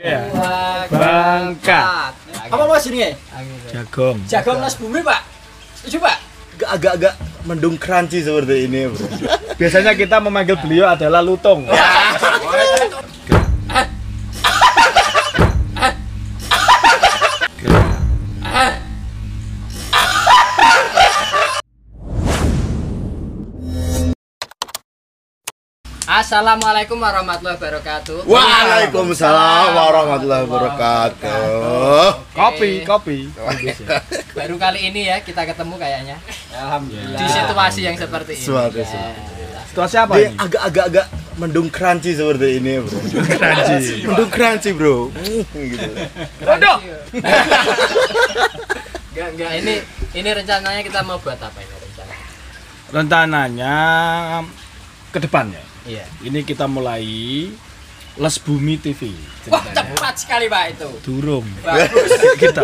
Ya. Bangka. Apa mas ini? Jagong. Jagung nas bumi pak. Setuju pak? agak-agak mendung crunchy seperti ini bro Biasanya kita memanggil beliau adalah lutung. Assalamualaikum warahmatullahi wabarakatuh. Waalaikumsalam warahmatullahi wabarakatuh Kopi, kopi. Baru kali ini ya kita ketemu kayaknya Alhamdulillah. di situasi yang seperti ini. Suatu, Ya. suatu. Situasi apa ini? agak-agak mendung crunchy seperti ini bro Crunchy. mendung crunchy bro gitu. Waduh. Enggak enggak ini ini rencananya kita mau buat apa ini rencana? Rencananya ke depannya. Iya. Ini kita mulai Les Bumi TV. Wah cepat sekali pak itu. Durung. Bagus. kita.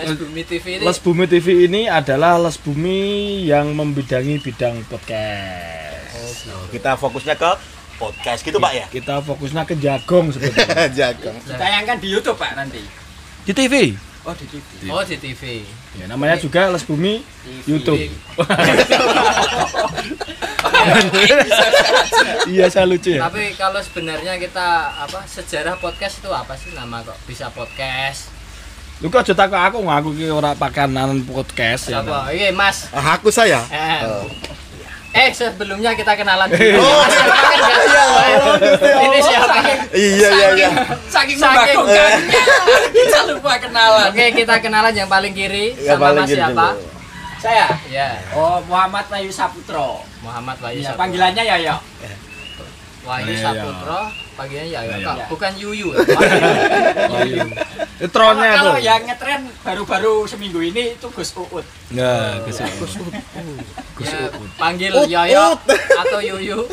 Les Bumi TV ini. Les Bumi TV ini adalah Les Bumi yang membidangi bidang podcast. kita fokusnya ke podcast gitu pak ya Kita fokusnya ke jagong sebetulnya. jagung Tayangkan di YouTube pak nanti. Di TV. Oh di TV. Oh di TV. Ya, namanya juga Les Bumi YouTube. iya, saya lucu ya. Tapi kalau sebenarnya kita apa sejarah podcast itu apa sih nama kok bisa podcast? Lu kok aja takut aku ngaku ki ora pakanan podcast ya. Apa? Iya Mas. Ah, aku saya Eh, Oh. eh sebelumnya kita kenalan dulu. Oh. Kan nggak tahu. Ini siapa? iya iya iya Saking membanggakannya kita lupa kenalan. Oke, kita kenalan yang paling kiri Yang sama paling Mas kiri siapa? Saya. Ya, Oh, Muhammad Wahyu Saputro. Muhammad Wahyu Ya, Saputro. panggilannya ya ya. Wahyu Iya. Saputro. Panggilannya ya, Iya. Kak. bukan Yuyu. Tronnya Kalau tuh. yang ngetren baru-baru seminggu ini itu Gus Uut. Nah. Ya, panggil Ut, Yoyo ut. atau Yuyu.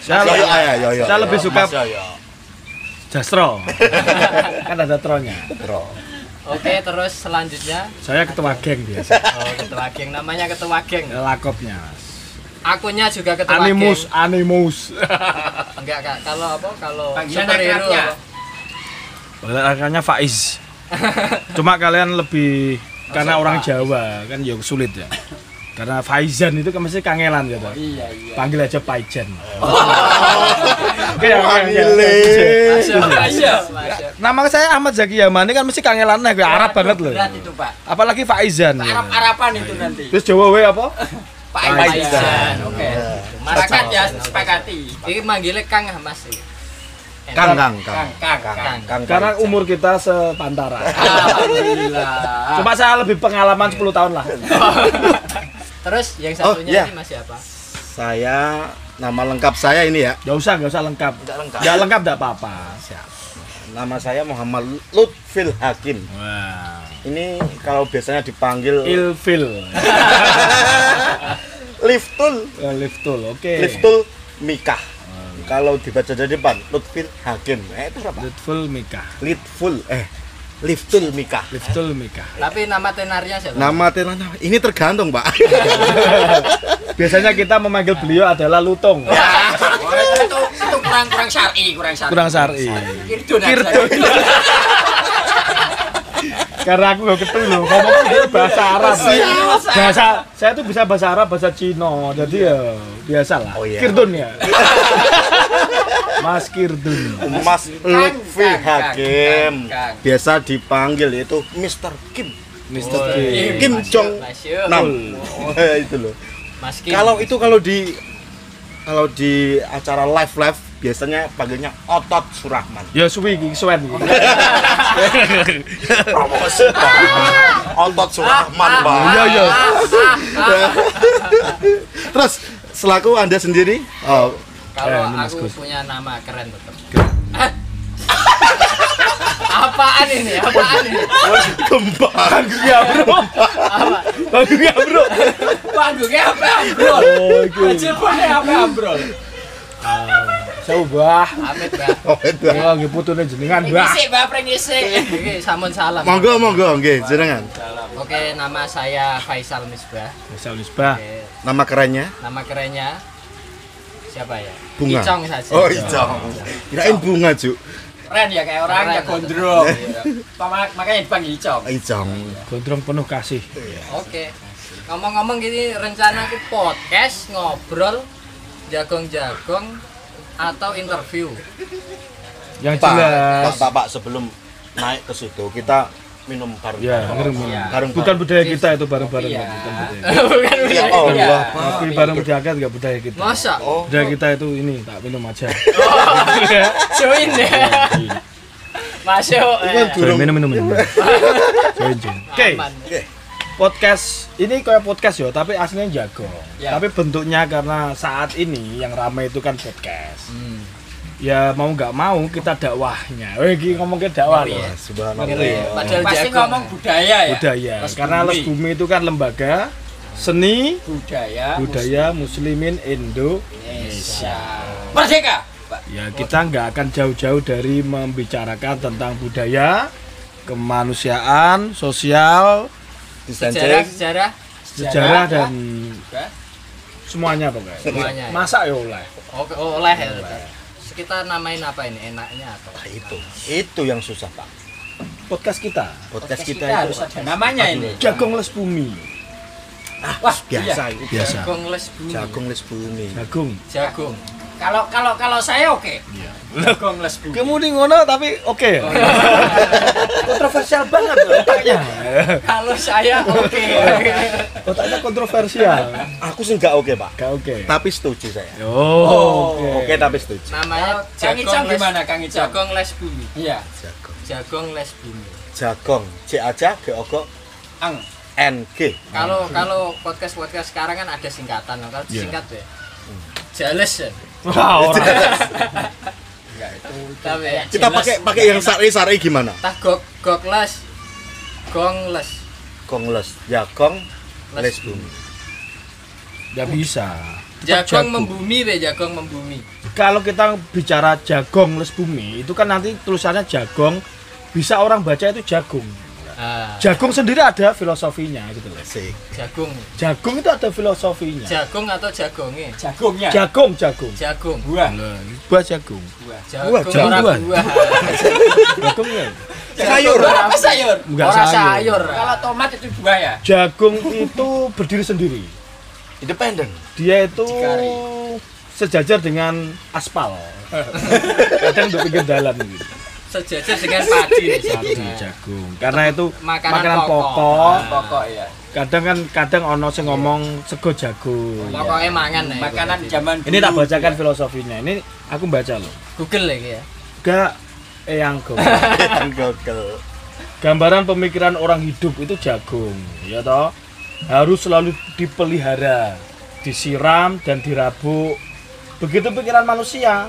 Saya yo yo lebih, ya yo yo saya lebih suka Mas Yoyo. Jastro. kan ada tronnya. Bro. Oke, terus selanjutnya Saya ketua geng biasa. oh, ketua geng namanya ketua geng. Lakopnya. Akunnya juga ketua Animus, geng. animus. Enggak, Kak. Kalau apa? Kalau Panggilan superhero? Akhirnya Faiz. Cuma kalian lebih karena orang Jawa kan ya sulit ya. Karena Faizan itu kan mesti kangelan gitu. Iya, iya. Panggil aja Paijan. Oke, masuk, masuk. Nama saya Ahmad Zaki Yamani kan mesti kangelan gue Arab banget loh. Berat itu, Pak. Apalagi Faizan. ya. Arab-Arapan itu nanti. Terus Jawa we apa? Pak Faizan. Oke. Masyarakat ya sepakati. Ini manggilnya Kang Mas. sih. kang kang Kang, kang Kang, Kang. kang Karena umur kita sepantara. Alhamdulillah. Cuma saya lebih pengalaman 10 tahun lah. Terus yang Oh, satunya iya. ini Mas siapa? saya nama lengkap saya ini ya Gak usah, gak usah lengkap. Nggak lengkap. Gak lengkap gak apa-apa. nama saya Muhammad Lutfil Hakim Wah. ini kalau biasanya dipanggil Ilfil. Liftul Eh, Liftul, oke. Liftul Mikah kalau dibaca dari depan Lutfil Hakim eh itu apa Liftul Mikah. Litful eh Liftul Mikah Liftul Mikah. Tapi nama tenarnya siapa? nama tenanya ini tergantung pak Biasanya kita memanggil beliau adalah lutung. Oh, itu, itu, itu kurang kurang syar'i, kurang syar'i. Kurang syar'i. Kirdun. aja. Kirdun. Karena aku gak ketemu loh, ngomong itu bahasa Arab. Bahasa saya tuh bisa bahasa Arab, bahasa Cina. Jadi ya biasa lah. Oh, iya. Kirdun ya. Mas Kirdun. Mas Lutfi Hakim biasa dipanggil itu Mr. Kim Mr. Oh, Kim. Kim Mas Jong. Nam Eh, itu loh Mas Kim. kalau itu kalau di kalau di acara live live biasanya panggilnya Otot Surahman Ya suwi iki suwen iki. promosi. Otot Surahman Pak Iya iya. terus selaku anda sendiri oh kalau Eh, aku punya nama keren tetap. Apaan ini? Apaan ini? kembang Panggungnya bro. Apa? Panggungnya bro. Panggungnya apa ambrol? Oh iki. Jebane apa ambrol? Saya ubah. Amit, Mbak. oh itu Ya nggih putune jenengan, Mbak. Ngisik, Mbak, pring ngisik. Oke, samun salam. monggo monggo nggih jenengan Oke, nama saya Faisal Misbah. Misal Misbah. Nama kerennya nama kerennya siapa ya? Bunga. Icong saja. oh Icong kirain bunga Juk Keren ya kayak orang ya gondrong. Pama- Makanya dipanggil Icong. Ijong. Gondrong penuh kasih. Oke. Ngomong-ngomong gini rencana aku podcast ngobrol jagong-jagong atau interview. Yang jelas. Pak, Pak, Pak, sebelum naik ke situ kita minum bareng. Ya, bareng. minum. Iya. Bareng. Bukan budaya kita itu bareng-bareng. Iya. Bukan budaya. Bukan Ya bukan. Allah, Iya. Tapi bareng budaya kita nggak budaya kita. Masa? Oh, Budaya kita itu ini tak minum aja. Join ya. Masuk. Itu eh. Join minum minum minum. Join join. Oke. Podcast ini kayak podcast ya, tapi aslinya jago. Ya. Tapi bentuknya karena saat ini yang ramai itu kan podcast. Hmm. Ya mau nggak mau kita dakwahnya. Weh, iki ngomong ke dakwah loh. Wah, subhanallah. Ya. Padahal Pasti ngomong budaya ya. Budaya. Les Karena. Les Bumi itu kan lembaga seni budaya budaya muslimin Indo. Indonesia. Merdeka. Ya kita nggak akan jauh-jauh dari membicarakan tentang budaya, kemanusiaan, sosial, Sejarah, sejarah sejarah ya. dan semuanya pokoknya. semuanya. ya. Masa ya oleh. Oke, oleh ya. Kita namain apa ini? Enaknya apa? Nah, itu. Itu yang susah, Pak. Podcast kita. Podcast Podcast kita, kita itu harus ada namanya ini. Jagung Les Bumi. Wah, biasa iya. itu. Biasa. Jagung les bumi. Jagung les bumi. Jagung. Jagung. Kalau kalau kalau saya oke. Jagung les bumi. Kemudian ngono tapi oke. Oh, ya? Kontroversial banget loh otaknya. Kalau saya oke. Otaknya kontroversial. Aku sih nggak oke, Pak. Gak oke. Tapi setuju saya. Oh, Oke, tapi setuju. Namanya Kang Icang gimana, Kang Icang? Jagong les bumi. Iya. Jagung. Jagong les bumi. Jagong. C aja, G ogo, Ang. N G. Kalau kalau podcast podcast sekarang kan ada singkatan, kalau Iya. singkat ya. Jales ya. Wah, orang. Tapi ya, Kita pakai pakai yang sari-sari gimana? tah gok gok les, gong les. Gongles. Jagong Les les bumi. Gak bisa. Jagong membumi be, jagong membumi. Kalau kita bicara jagong les bumi, itu kan nanti tulisannya jagong, bisa orang baca itu jagung. Ah, Jagung sendiri ada filosofinya gitu loh. Asik. jagung. Jagung itu ada filosofinya. Jagung atau jagongnya? Jagungnya. Jagung, jagung. Jagung. Buah. Buah jagung. Jagung Buah, jagung. Buah. buah. Jagung ya? Sayur. Apa sayur? Enggak sayur. sayur. Kalau tomat itu buah ya. Jagung itu berdiri sendiri. Independen. Dia itu Dikari. sejajar dengan aspal. Kadang untuk pinggir jalan gitu. Sejajar dengan padi nih Padi, jagung. Karena itu Makanan makanan, pokok. pokok. Pokok ya. Kadang kan kadang ono sing ngomong sego jagung. Pokoknya mangan nih. Makanan zaman Ini tak dulu. bacakan filosofinya. Ini aku baca loh. Google lagi ya. Gak eyang go. Gogel. Gambaran pemikiran orang hidup itu jagung, ya toh. Harus selalu dipelihara, disiram dan dirabuk. Begitu pikiran manusia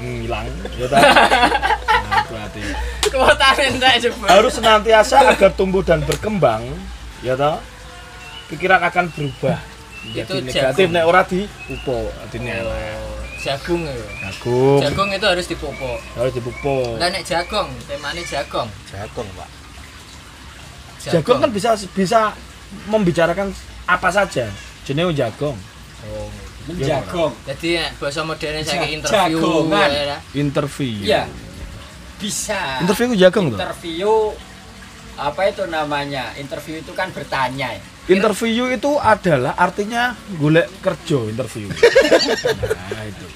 hmm, hilang, ya toh. Harus senantiasa agar tumbuh dan berkembang, ya toh. Pikiran akan berubah Itu menjadi negatif jagung. nek ora dipupuk artinya. Jagung ya. Jagung Jagung itu harus dipupuk. harus dipupuk. Lah nek jagong, temane jagong. Jagong, Pak. Jagung kan bisa bisa membicarakan apa saja. Jenenge jagung. Oh. Jagong. Jadi bahasa modern saya interview jagongan. ya. Interview. Iya. Bisa. Interview ku jagung tuh. Interview apa itu namanya? Interview itu kan bertanya. ya. Interview itu adalah artinya golek kerja interview. nah, itu.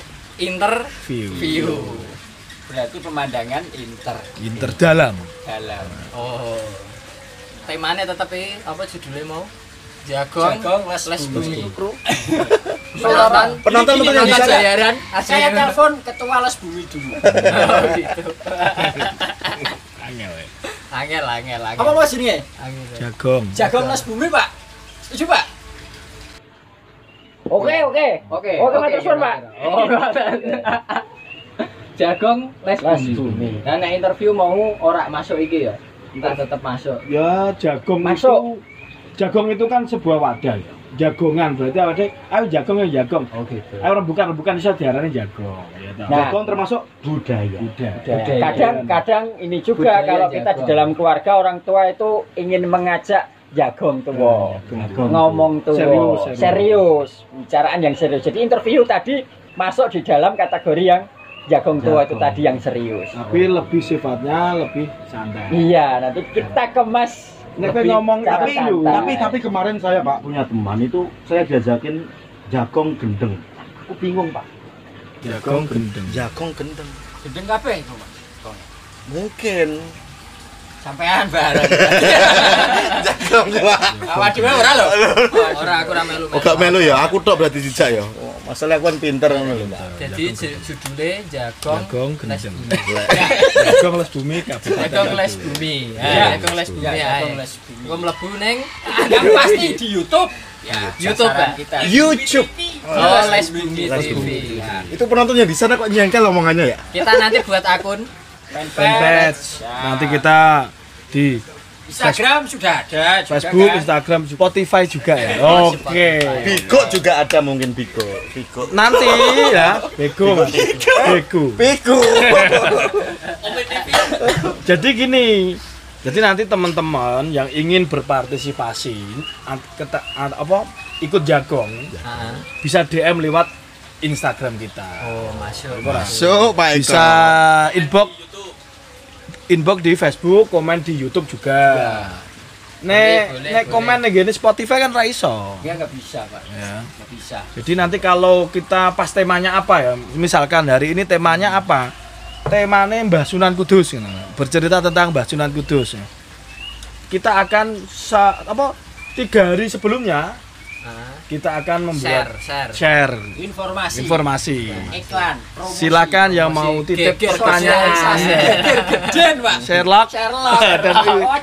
Interview. View. Berarti pemandangan inter Inter dalam. dalam. Oh. Temanya tetap eh, apa judulnya mau? Jagong, Jagong les les bumi. Penonton, Penonton Mas bisa nggak? Jayaran, Saya telepon ketua les bumi dulu. Oh, gitu. Angel. Angel, angel, angel. Apa mas ini? Angel. Jagung. Jagong les bumi pak. Setuju pak? Oke oke Oke. Oke, Mas Telepon, Pak. Oh, Jagong les bumi. Nah, nek interview mau ora masuk iki ya. Entar tetep masuk. Ya jagung Masuk. itu jagung itu kan sebuah wadah ya. Jagongan berarti apa deh? Ayo jagung ya jagung. Oh gitu. Ayo bukan bukan bisa diarani jagung. Ya. Nah. jagung termasuk budaya. Budaya. Kadang-kadang ini juga Budaya kalau kita di jagong. dalam keluarga orang tua itu ingin mengajak jagong tuh Jagung. ngomong tuh Serius, serius. serius bicaraan yang serius jadi interview tadi masuk di dalam kategori yang jagung tua itu tadi yang serius. Tapi lebih sifatnya lebih santai. Iya, nanti kita kemas. Nek lebih ngomong tapi, santai. tapi tapi kemarin saya pak punya teman itu saya diajakin jagong gendeng aku bingung pak Jagung gendeng. jagong gendeng Gendeng kabeh itu, Mas. mungkin Sampean bareng. jagong pak Awak dhewe ora lho. Ora aku ora melu. oh gak melu ya aku tok berarti dijak ya oh, masalah kan pinter ngono lho Jadi ju- judulnya Jagong Jagong Les. Bumi. Jagong les bumi kabupaten. Jagong Les Bumi. Ya. Ya, Jagong Les Bumi. Ya. Jagong Les Bumi. Gua mlebu ning yang pasti di YouTube. Ya, YouTube ya. kita. YouTube Oh, Les Bumi Les TV. Bumi. Ya. itu penontonnya di sana kok nyengkel omongannya ya Kita nanti buat akun Fanpage. Nanti kita di Instagram sudah ada juga Facebook, kan? Instagram, Spotify juga ya. Masih Oke. Bigo juga ada mungkin Bigo Bigo Nanti ya, bego Mas. Bego. Bigo Jadi gini, jadi nanti teman-teman yang ingin berpartisipasi apa ikut jagong Ah. bisa DM lewat Instagram kita. Oh, masuk. so Pak Eko Bisa inbox inbox di Facebook, komen di YouTube juga. Nek Boleh, nek boleh. komen nih gini Spotify kan raiso. Ya nggak bisa, Pak. Ya. Nggak bisa. Jadi nanti kalau kita pas temanya apa ya, misalkan hari ini temanya apa, temanya Mbah Sunan Kudus, gitu. bercerita tentang Mbah Sunan Kudus. Kita akan sa- apa tiga hari sebelumnya. Kita akan membuat Share, share. share Informasi. informasi. Iklan. promosi. Silakan yang mau titip pertanyaan. Sherlock, Sherlock. dan Oh,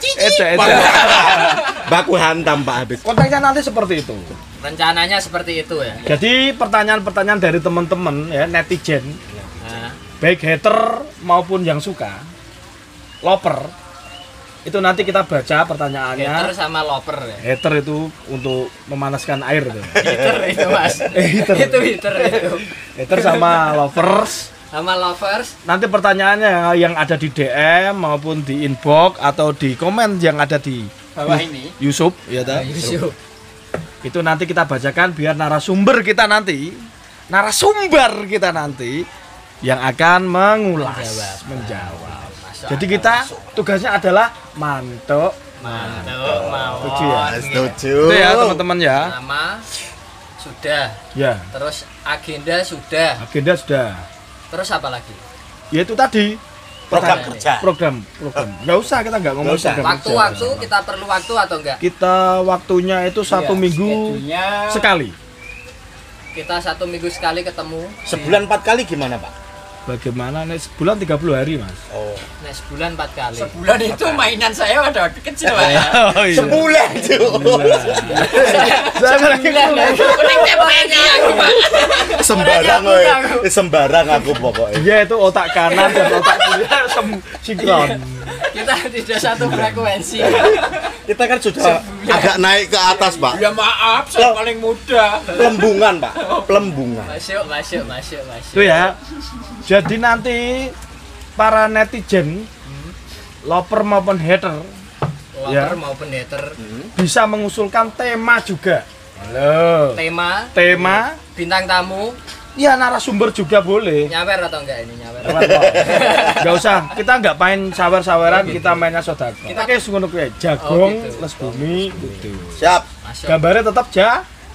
baku hantam Pak habis Konteksnya nanti seperti itu. Rencananya seperti itu ya. Jadi pertanyaan-pertanyaan dari teman-teman ya netizen baik hater maupun yang suka loper itu nanti kita baca pertanyaannya hater sama loper ya. hater itu untuk memanaskan air tuh Hater itu, Mas. Eh, hater. itu hater itu. hater sama lovers Sama lovers nanti pertanyaannya yang ada di DM maupun di inbox atau di komen yang ada di bawah ini. YouTube ya toh? Yusuf. itu nanti kita bacakan biar narasumber kita nanti narasumber kita nanti yang akan mengulas Menjawab. menjawab jadi kita tugasnya adalah mantuk mantap mau. Setuju ya? setuju itu ya teman-teman ya Nama sudah, ya terus agenda sudah, agenda sudah terus apa lagi? ya itu tadi program kerja program program nggak usah kita nggak ngomong usah. program Waktu-waktu kerja. kita perlu waktu atau enggak? kita waktunya itu satu Iya, minggu schedule-nya sekali Kita satu minggu sekali ketemu. sebulan empat kali gimana Pak bagaimana nih sebulan 30 hari mas oh Nah, sebulan empat kali. Sebulan itu mainan saya ada kecil, Pak. ya. oh, iya. sebulan tuh Saya Pak. sembarang. Eh, sembarang aku pokoknya Dia itu otak kanan dan otak kiri sem- sinkron. Kita tidak satu frekuensi. kita kan sudah agak naik ke atas Pak Ya maaf, saya paling muda. pelembungan Pak pelembungan Masuk, masuk, masuk, masuk. Itu ya. Jadi nanti para netizen, lover maupun hater Lover Ya. maupun hater. bisa mengusulkan tema juga. Halo. Tema, Tema, bintang tamu, ya narasumber juga boleh. nyawer atau enggak ini nyawer? Lewat kok. Nggak usah, kita nggak main sawer-saweran, Oh, gitu. kita mainnya sodako. Kita- kayak ngono kuwi, jagung, Oh, gitu. les bumi, gitu. siap Masuk. Gambarnya tetap ja,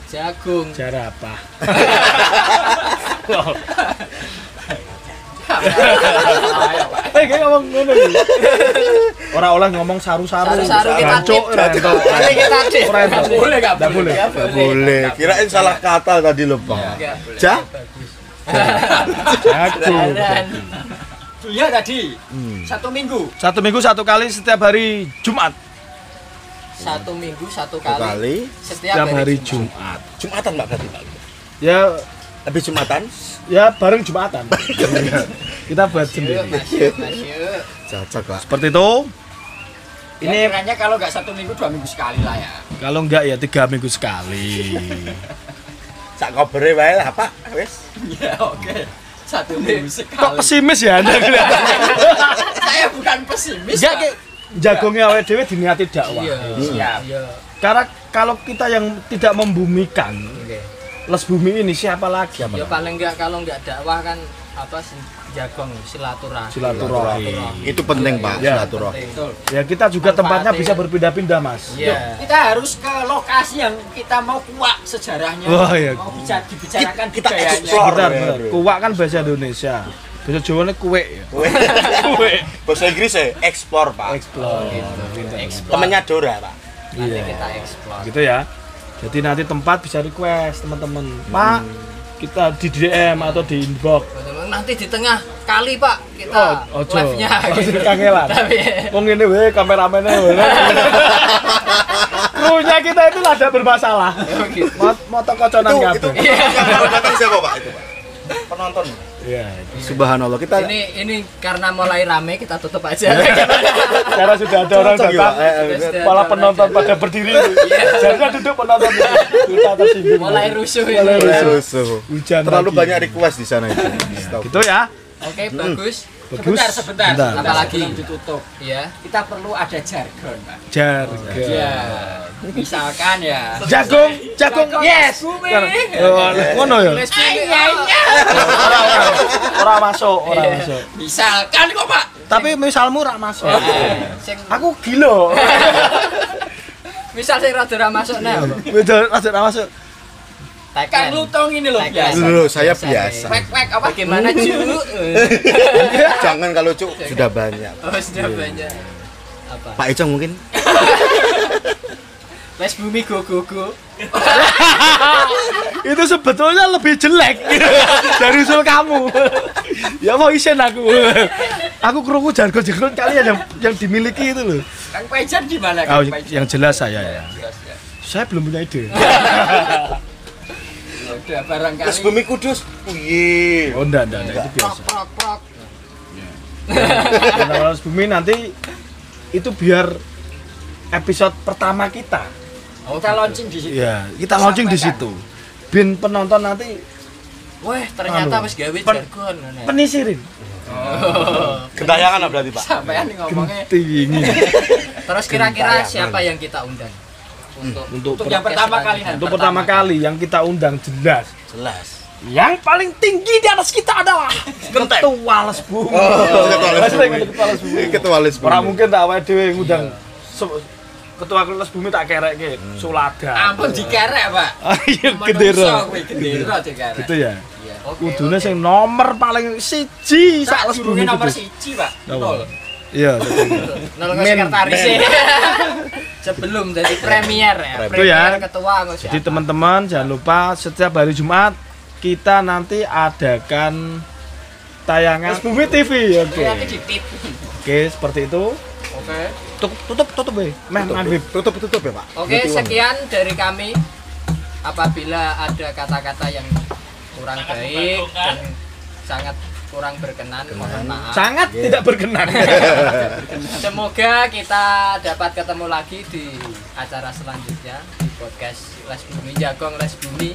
Jagung. jara apa? Eh, kayak ngomong ngono iki. Ora oleh ngomong saru-saru. Saru-saru kita tip. ora ento. Ora ento. Boleh, nggak Nggak boleh. Nggak Nggak boleh kirain salah kata tadi loh Pak Nggak boleh. Ja? Dan Iya tadi. Hmm. Satu minggu. Satu minggu satu kali setiap hari Jumat. satu minggu satu kali. Setiap, hari Jumat. Jumat. Jumatan Pak berarti Pak Ya habis Jumatan ya bareng Jumatan. Kita buat sendiri. cocok Pak Seperti itu. Ini Ini kiranya kalau nggak satu minggu dua minggu sekali lah ya. kalau enggak ya tiga minggu sekali. sak kobere wae lah Pak wis Ya oke. Satu minggu Kok sekali. pesimis ya Anda? Saya bukan pesimis. Kayak jagungnya awake dhewe diniati dakwah. Iya. Siap. Iya. Karena kalau kita yang tidak membumikan. Les bumi ini siapa lagi? Ya paling enggak kalau enggak dakwah kan apa sih jagong silaturahmi. silaturahmi. Itu penting, Pak, Ya. silaturahmi. Betul. Ya kita juga tempatnya Manfaatnya. bisa berpindah-pindah, Mas. Iya. Kita harus ke lokasi yang kita mau kuak sejarahnya. Wah, iya. Mau bicara dibicarakan Kita budayanya. explore. Bentar, ya, bentar. bro. Kuwak kan bahasa Indonesia. Bahasa Jawa ini kue ya. Kue. Bahasa Inggris ya, explore, Pak. Explore. Explore. Temennya Dora, Pak. Nanti Iya. kita explore. Gitu ya. Jadi nanti tempat bisa request teman-teman. Pak, kita di DM atau di inbox. Nanti di tengah kali Pak kita Oh, ojo. live-nya. Ojo kangelan. Tapi Wong ini we kameramennya we. Krunya kita itu ada bermasalah. Mau mau koconan Itu, kabeh. itu penonton siapa, Pak? Itu, Pak. Penonton. Iya. Subhanallah, kita ini ini karena mulai rame kita tutup aja. Karena sudah ada orang datang. Pak. Eh, eh, Malah penonton pada berdiri. Jadinya duduk penonton. Kita tersinggung. mulai rusuh Mulai ini. rusuh. rusuh. Hujan Terlalu lagi. banyak request di sana itu. Gitu ya. Oke, bagus. Bagus. Sebentar, sebentar. Bentar. sebentar, Apalagi? ditutup. Ya. Kita perlu ada jargon, Pak. Jargon. Ya. Misalkan ya. Jagung, jagung, yes. Bumi. Oh, ngono ya. Tulis Iya. Ora masuk, ora masuk. Misalkan kok, Pak. Tapi misalmu ora masuk. Sing Aku gila. misal sing rada ra masuk nah. Beda rada masuk. Kan lutong ini loh biasa. Dulu saya biasa. Wek wek apa? Bagaimana cu? Jangan kalau cuk sudah banyak. Oh, sudah banyak. Apa? Pak Icong mungkin Les bumi go go go. Itu sebetulnya lebih jelek dari usul kamu. ya mau isen aku. Aku kerungu jargon-jargon kalian yang yang dimiliki itu loh. Kang Pejan gimana Oh, Kang Pejan? yang jelas saya ya. Jelas ya. Saya belum punya ide. Ya Udah barangkali. Terus Bumi Kudus. Wih. Oh enggak, enggak, enggak, itu biasa. prok prok. Wallace Bumi nanti itu biar episode pertama kita. Kita launching di situ. Ya, kita launching di situ. Bin penonton nanti Wah, ternyata Anu. wis gawe Pen- jargon. penisirin. Gentayangan lah berarti, Pak. Sampean ngomongnya Tinggi. Terus kira-kira Gentayangan. siapa yang kita undang? Untuk Untuk untuk per- yang pertama kali nanti. untuk pertama kali yang kita undang jelas. Jelas. Yang paling tinggi di atas kita adalah Genteng. Ketua Les Bumi. Oh, Ketua Les Bumi. Ketua Les Bumi. Ketua Les Bumi. Ora mungkin tak awake dhewe ngundang se- Ketua Les Bumi tak kerekke Sulada. Ampun dikerek, Pak. Ayo gendera. gendera dikerek. Gitu ya. Iya. Oke, Kudune oke. sing nomor paling siji sak Les Bumi nomor siji, Pak. Apa? Iya. Nol ke Men, sekretaris ya. Sebelum jadi premier ya. Itu ya. Premier ketua Jadi teman-teman jangan lupa setiap hari Jumat kita nanti adakan tayangan Bumi TV. Oke. Nanti ditip. Oke, seperti itu. Oke. Tutup tutup tutup be. Meh Tutup, tutup, tutup ya Pak. Oke, sekian dari kami. Apabila ada kata-kata yang kurang baik dan sangat kurang berkenan, mohon maaf. Sangat tidak berkenan. Semoga kita dapat ketemu lagi di acara selanjutnya di podcast Les Bumi Jagong Les Bumi.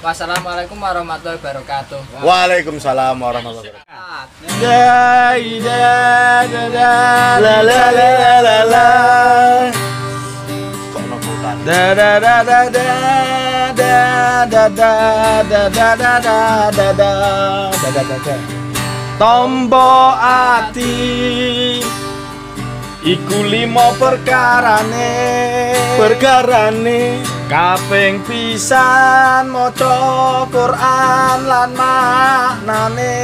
Wassalamualaikum warahmatullahi wabarakatuh. Waalaikumsalam warahmatullahi wabarakatuh. Da, da, da, da, la, la, la, la, la. Kok nobutan? Da, da, da, da, da, da, da, da, da, da, da, da, da, da, da, da, da, da. Tombo ati Iku limo perkarane. Perkarane. Kaping pisan maca Quran lan maknane.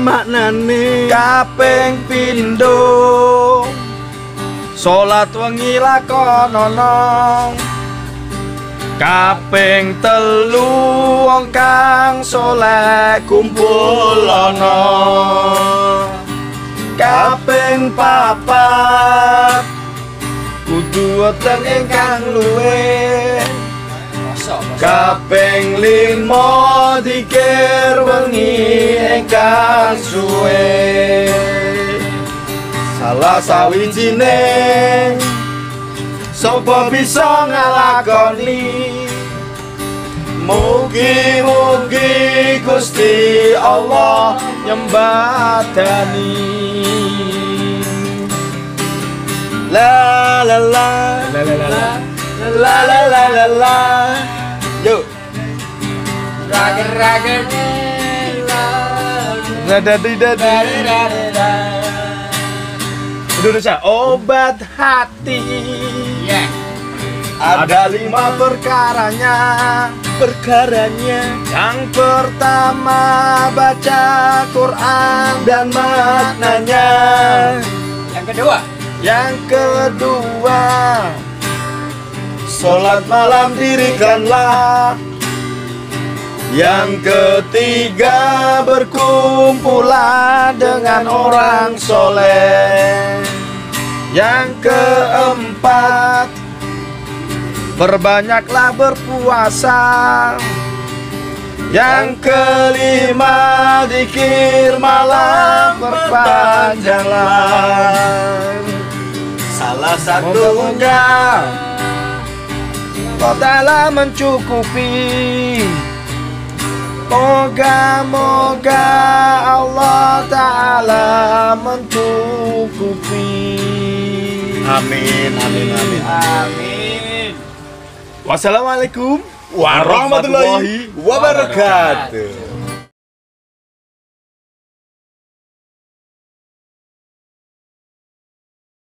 Maknane. Kaping pindho salat wengi lakonono kaping telu wong kang saleh kumpul ana. Kaping papat kudu wonten ingkang luwih. Kaping limo dikir wengi ingkang suwe. Salah sawijine Sopo bisa ngalakoni Mugi-mugi Gusti Allah nyembadani. La la la. La la la la. La la la la Yo. Rager rager. Indonesia obat hati. Ya. Ada lima perkaranya. Perkaranya Yang pertama baca Quran dan maknanya. Yang kedua, Yang kedua Sholat malam dirikanlah Yang ketiga berkumpulah dengan orang soleh Yang keempat Berbanyaklah berpuasa. Yang kelima dikir malam berpanjanglah Salah satu Semoga Kau telah mencukupi. Moga-moga Allah Ta'ala mencukupi Amin amin amin amin. Wassalamualaikum Warahmatullahi wabarakatuh